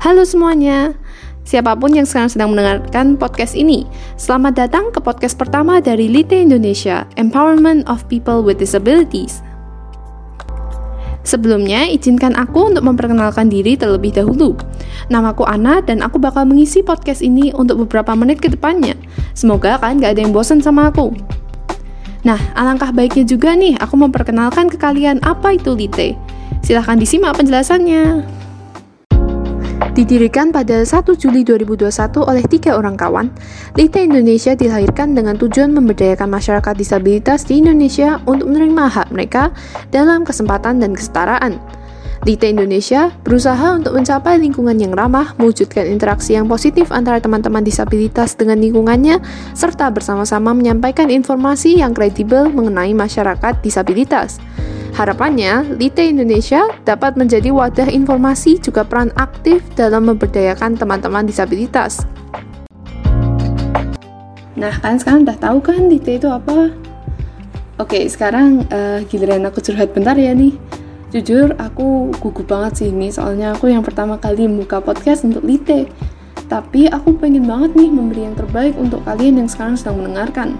Halo semuanya, siapa pun yang sekarang sedang mendengarkan podcast ini, selamat datang ke podcast pertama dari Lite Indonesia, Empowerment of People with Disabilities. Sebelumnya, izinkan aku untuk memperkenalkan diri terlebih dahulu. Namaku Ana dan aku bakal mengisi podcast ini untuk beberapa menit ke depannya. Semoga kalian gak ada yang bosan sama aku. Nah, alangkah baiknya juga nih aku memperkenalkan ke kalian apa itu Lite. Silahkan disimak penjelasannya. Didirikan pada 1 Juli 2021 oleh tiga orang kawan, Lite Indonesia dilahirkan dengan tujuan memberdayakan masyarakat disabilitas di Indonesia untuk menerima hak mereka dalam kesempatan dan kesetaraan. Lite Indonesia berusaha untuk mencapai lingkungan yang ramah, mewujudkan interaksi yang positif antara teman-teman disabilitas dengan lingkungannya, serta bersama-sama menyampaikan informasi yang kredibel mengenai masyarakat disabilitas. Harapannya, Lite Indonesia dapat menjadi wadah informasi juga peran aktif dalam memberdayakan teman-teman disabilitas. Nah, kan sekarang udah tahu kan Lite itu apa? Oke, sekarang uh, giliran aku curhat bentar ya nih jujur aku gugup banget sih ini soalnya aku yang pertama kali membuka podcast untuk Lite tapi aku pengen banget nih memberi yang terbaik untuk kalian yang sekarang sedang mendengarkan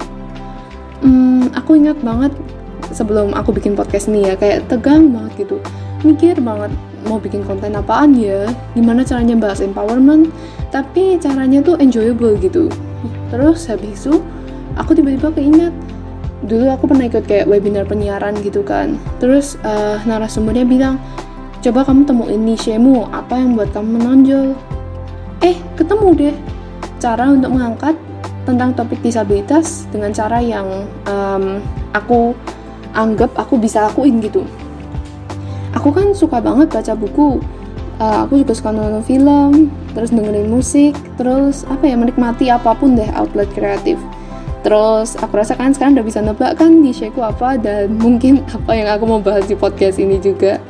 hmm, aku ingat banget sebelum aku bikin podcast ini ya kayak tegang banget gitu. Mikir banget mau bikin konten apaan ya gimana caranya bahas empowerment tapi caranya tuh enjoyable gitu. Terus habis itu aku tiba-tiba keinget dulu aku pernah ikut kayak webinar penyiaran gitu kan. Terus uh, narasumbernya bilang coba kamu temuin nichemu apa yang buat kamu menonjol? Eh ketemu deh. Cara untuk mengangkat tentang topik disabilitas dengan cara yang um, aku anggap aku bisa lakuin gitu aku kan suka banget baca buku uh, aku juga suka nonton film terus dengerin musik terus apa ya menikmati apa pun deh outlet kreatif Terus aku rasa kan sekarang udah bisa nebak kan di ku apa dan mungkin apa yang aku mau bahas di podcast ini juga.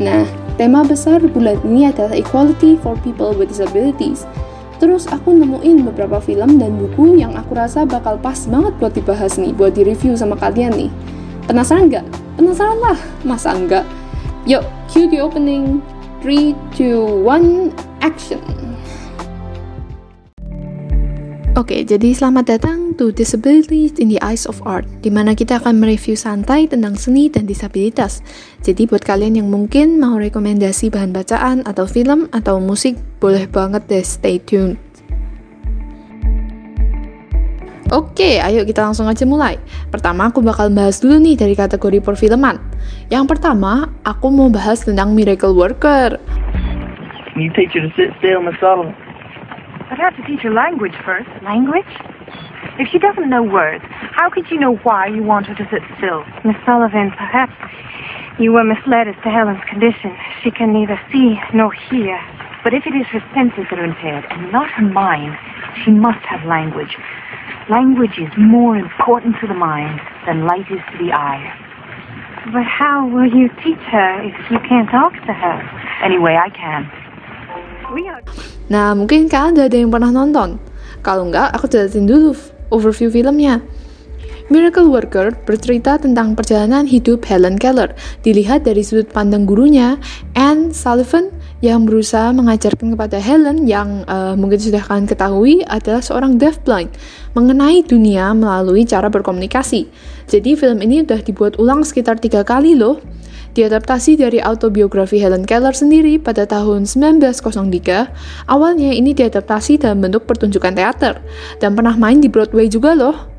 Nah, tema besar bulan ini adalah equality for people with disabilities. Terus aku nemuin beberapa film dan buku yang aku rasa bakal pas banget buat dibahas nih, buat di review sama kalian nih. Penasaran nggak? Penasaran lah, masa enggak? Yuk, cue the opening. 3, 2, 1, action! Oke, jadi selamat datang to Disabilities in the Eyes of Art, di mana kita akan mereview santai tentang seni dan disabilitas. Jadi buat kalian yang mungkin mau rekomendasi bahan bacaan atau film atau musik, boleh banget deh stay tuned. Oke, ayo kita langsung aja mulai. Pertama, aku bakal bahas dulu nih dari kategori perfilman. Yang pertama, aku mau bahas tentang Miracle Worker. You teach you to sit still, Miss Sullivan. I'd have to teach her language first. Language? If she doesn't know words, how could you know why you want her to sit still? Miss Sullivan, perhaps you were misled as to Helen's condition. She can neither see nor hear. But if it is her senses that are impaired and not her mind, she must have language. Language is more important to the mind than light is to the eye. But how will you teach her if you can't talk to her? Anyway, I can. Nah, mungkin kalian udah ada yang pernah nonton. Kalau enggak, aku jelasin dulu overview filmnya. Miracle Worker bercerita tentang perjalanan hidup Helen Keller, dilihat dari sudut pandang gurunya, Anne Sullivan, yang berusaha mengajarkan kepada Helen yang uh, mungkin sudah kalian ketahui adalah seorang deafblind mengenai dunia melalui cara berkomunikasi. Jadi film ini sudah dibuat ulang sekitar tiga kali loh diadaptasi dari autobiografi Helen Keller sendiri pada tahun 1903. Awalnya ini diadaptasi dalam bentuk pertunjukan teater dan pernah main di Broadway juga loh.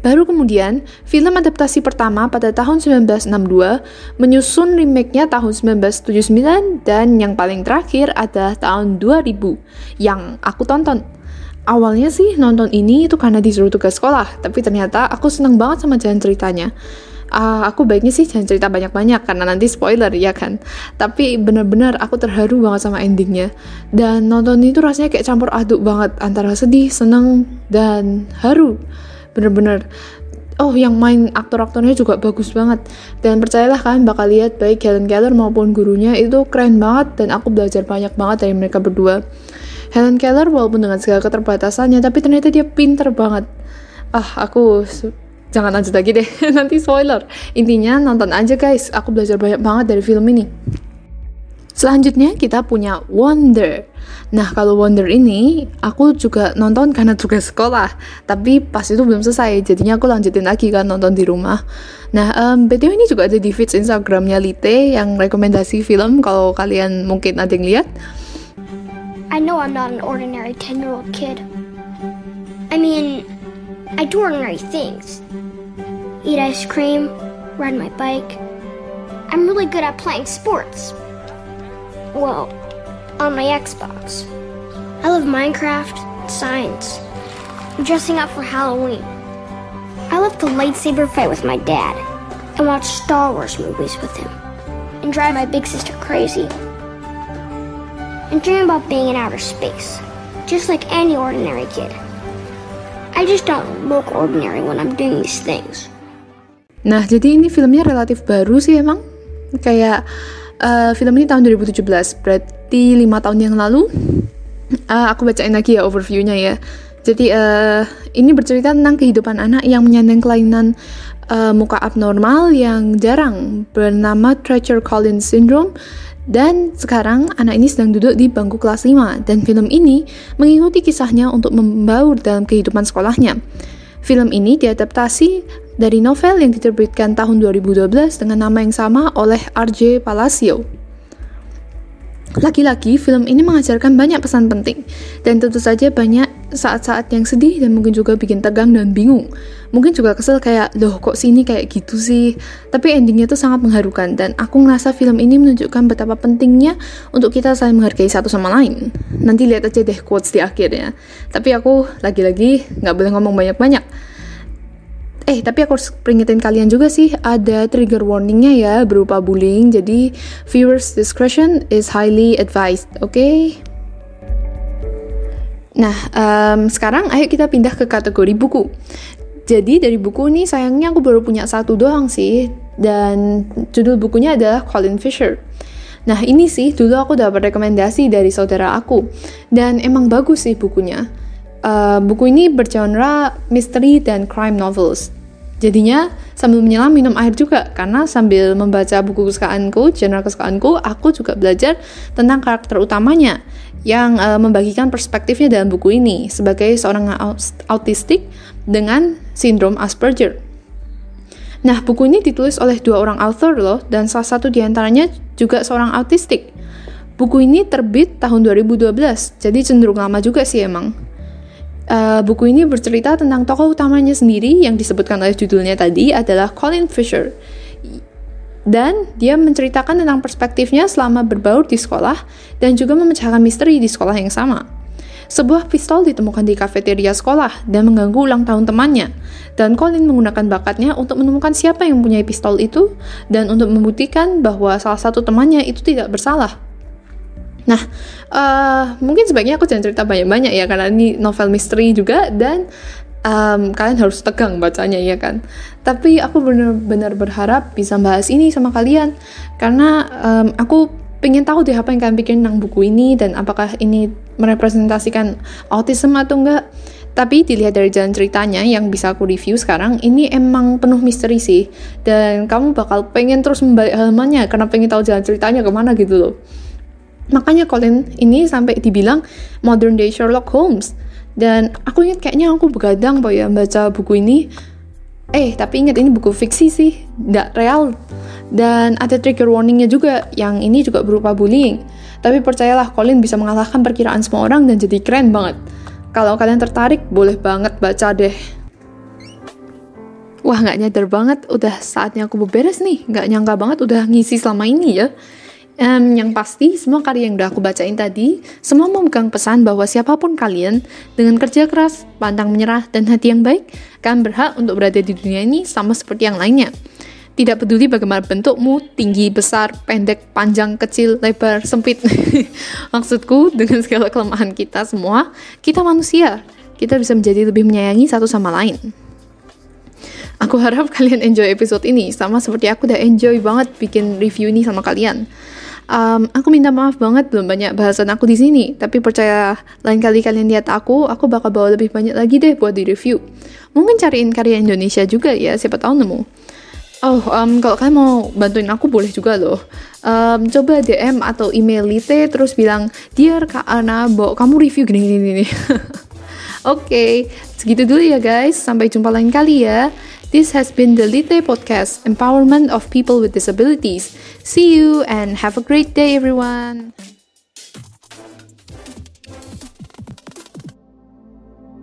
Baru kemudian, film adaptasi pertama pada tahun 1962 menyusun remake-nya tahun 1979 dan yang paling terakhir adalah tahun 2000 yang aku tonton. Awalnya sih nonton ini itu karena disuruh tugas sekolah, tapi ternyata aku seneng banget sama jalan ceritanya. Uh, aku baiknya sih jangan cerita banyak-banyak karena nanti spoiler ya kan? Tapi bener-bener aku terharu banget sama endingnya. Dan nonton itu rasanya kayak campur aduk banget antara sedih senang dan haru bener-bener oh yang main aktor-aktornya juga bagus banget. Dan percayalah kalian bakal lihat baik Helen Keller maupun gurunya itu keren banget dan aku belajar banyak banget dari mereka berdua. Helen Keller walaupun dengan segala keterbatasannya tapi ternyata dia pinter banget. Ah aku jangan lanjut lagi deh. Nanti spoiler. Intinya nonton aja guys. Aku belajar banyak banget dari film ini Selanjutnya kita punya Wonder. Nah, kalau Wonder ini aku juga nonton karena tugas sekolah, tapi pas itu belum selesai, jadinya aku lanjutin lagi kan nonton di rumah. Nah, um, BTW ini juga ada di feeds Instagramnya Lite yang rekomendasi film kalau kalian mungkin ada yang lihat. I know I'm not an ordinary 10-year-old kid. I mean, I do ordinary things. Eat ice cream, ride my bike. I'm really good at playing sports. Well, on my Xbox. I love Minecraft, science, dressing up for Halloween. I love the lightsaber fight with my dad and watch Star Wars movies with him and drive my big sister crazy and dream about being in outer space, just like any ordinary kid. I just don't look ordinary when I'm doing these things. Nah, jadi ini filmnya relatif baru sih emang. Kayak uh, film ini tahun 2017, berarti lima tahun yang lalu. Uh, aku bacain lagi ya overviewnya ya. Jadi uh, ini bercerita tentang kehidupan anak yang menyandang kelainan uh, muka abnormal yang jarang bernama Treacher Collins Syndrome dan sekarang anak ini sedang duduk di bangku kelas 5 dan film ini mengikuti kisahnya untuk membaur dalam kehidupan sekolahnya. Film ini diadaptasi dari novel yang diterbitkan tahun 2012 dengan nama yang sama oleh R.J. Palacio. Lagi-lagi, film ini mengajarkan banyak pesan penting, dan tentu saja banyak saat-saat yang sedih dan mungkin juga bikin tegang dan bingung. Mungkin juga kesel kayak, loh kok sini kayak gitu sih? Tapi endingnya tuh sangat mengharukan, dan aku ngerasa film ini menunjukkan betapa pentingnya untuk kita saling menghargai satu sama lain. Nanti lihat aja deh quotes di akhirnya. Tapi aku lagi-lagi nggak boleh ngomong banyak-banyak Eh, tapi aku harus peringetin kalian juga sih, ada trigger warningnya ya berupa bullying, jadi viewers discretion is highly advised, oke? Okay? Nah, um, sekarang ayo kita pindah ke kategori buku. Jadi dari buku ini sayangnya aku baru punya satu doang sih, dan judul bukunya adalah Colin Fisher. Nah ini sih dulu aku dapat rekomendasi dari saudara aku, dan emang bagus sih bukunya. Uh, buku ini bergenre misteri dan crime novels. Jadinya sambil menyelam minum air juga karena sambil membaca buku kesukaanku, genre kesukaanku, aku juga belajar tentang karakter utamanya yang uh, membagikan perspektifnya dalam buku ini sebagai seorang autistik dengan sindrom Asperger. Nah, buku ini ditulis oleh dua orang author loh, dan salah satu di antaranya juga seorang autistik. Buku ini terbit tahun 2012, jadi cenderung lama juga sih emang. Uh, buku ini bercerita tentang tokoh utamanya sendiri yang disebutkan oleh judulnya tadi adalah Colin Fisher. Dan dia menceritakan tentang perspektifnya selama berbaur di sekolah dan juga memecahkan misteri di sekolah yang sama. Sebuah pistol ditemukan di kafeteria sekolah dan mengganggu ulang tahun temannya. Dan Colin menggunakan bakatnya untuk menemukan siapa yang mempunyai pistol itu dan untuk membuktikan bahwa salah satu temannya itu tidak bersalah. Nah, uh, mungkin sebaiknya aku jangan cerita banyak-banyak ya karena ini novel misteri juga dan um, kalian harus tegang bacanya ya kan. Tapi aku benar-benar berharap bisa bahas ini sama kalian karena um, aku pengen tahu deh apa yang kalian pikir tentang buku ini dan apakah ini merepresentasikan autism atau enggak. Tapi dilihat dari jalan ceritanya yang bisa aku review sekarang, ini emang penuh misteri sih. Dan kamu bakal pengen terus membalik halamannya karena pengen tahu jalan ceritanya ke mana gitu loh. Makanya Colin ini sampai dibilang modern day Sherlock Holmes. Dan aku ingat kayaknya aku begadang pak ya baca buku ini. Eh, tapi ingat ini buku fiksi sih, tidak real. Dan ada trigger warningnya juga, yang ini juga berupa bullying. Tapi percayalah, Colin bisa mengalahkan perkiraan semua orang dan jadi keren banget. Kalau kalian tertarik, boleh banget baca deh. Wah, nggak nyadar banget, udah saatnya aku beberes nih. Nggak nyangka banget udah ngisi selama ini ya. Um, yang pasti, semua karya yang udah aku bacain tadi, semua memegang pesan bahwa siapa pun kalian, dengan kerja keras, pantang menyerah, dan hati yang baik, kalian berhak untuk berada di dunia ini sama seperti yang lainnya. Tidak peduli bagaimana bentukmu, tinggi, besar, pendek, panjang, kecil, lebar, sempit. Maksudku, dengan segala kelemahan kita semua, kita manusia. Kita bisa menjadi lebih menyayangi satu sama lain. Aku harap kalian enjoy episode ini, sama seperti aku udah enjoy banget bikin review ini sama kalian. Um, aku minta maaf banget belum banyak bahasan aku di sini, tapi percaya lain kali kalian lihat aku, aku bakal bawa lebih banyak lagi deh buat di review. Mungkin cariin karya Indonesia juga ya, siapa tahu nemu. Oh, um, kalau kalian mau bantuin aku boleh juga loh. Um, coba DM atau email Lite terus bilang, Dear Kak Ana, Bo, kamu review gini-gini. Oke, okay, segitu dulu ya guys. Sampai jumpa lain kali ya. This has been the Lite Podcast, Empowerment of People with Disabilities. See you and have a great day everyone.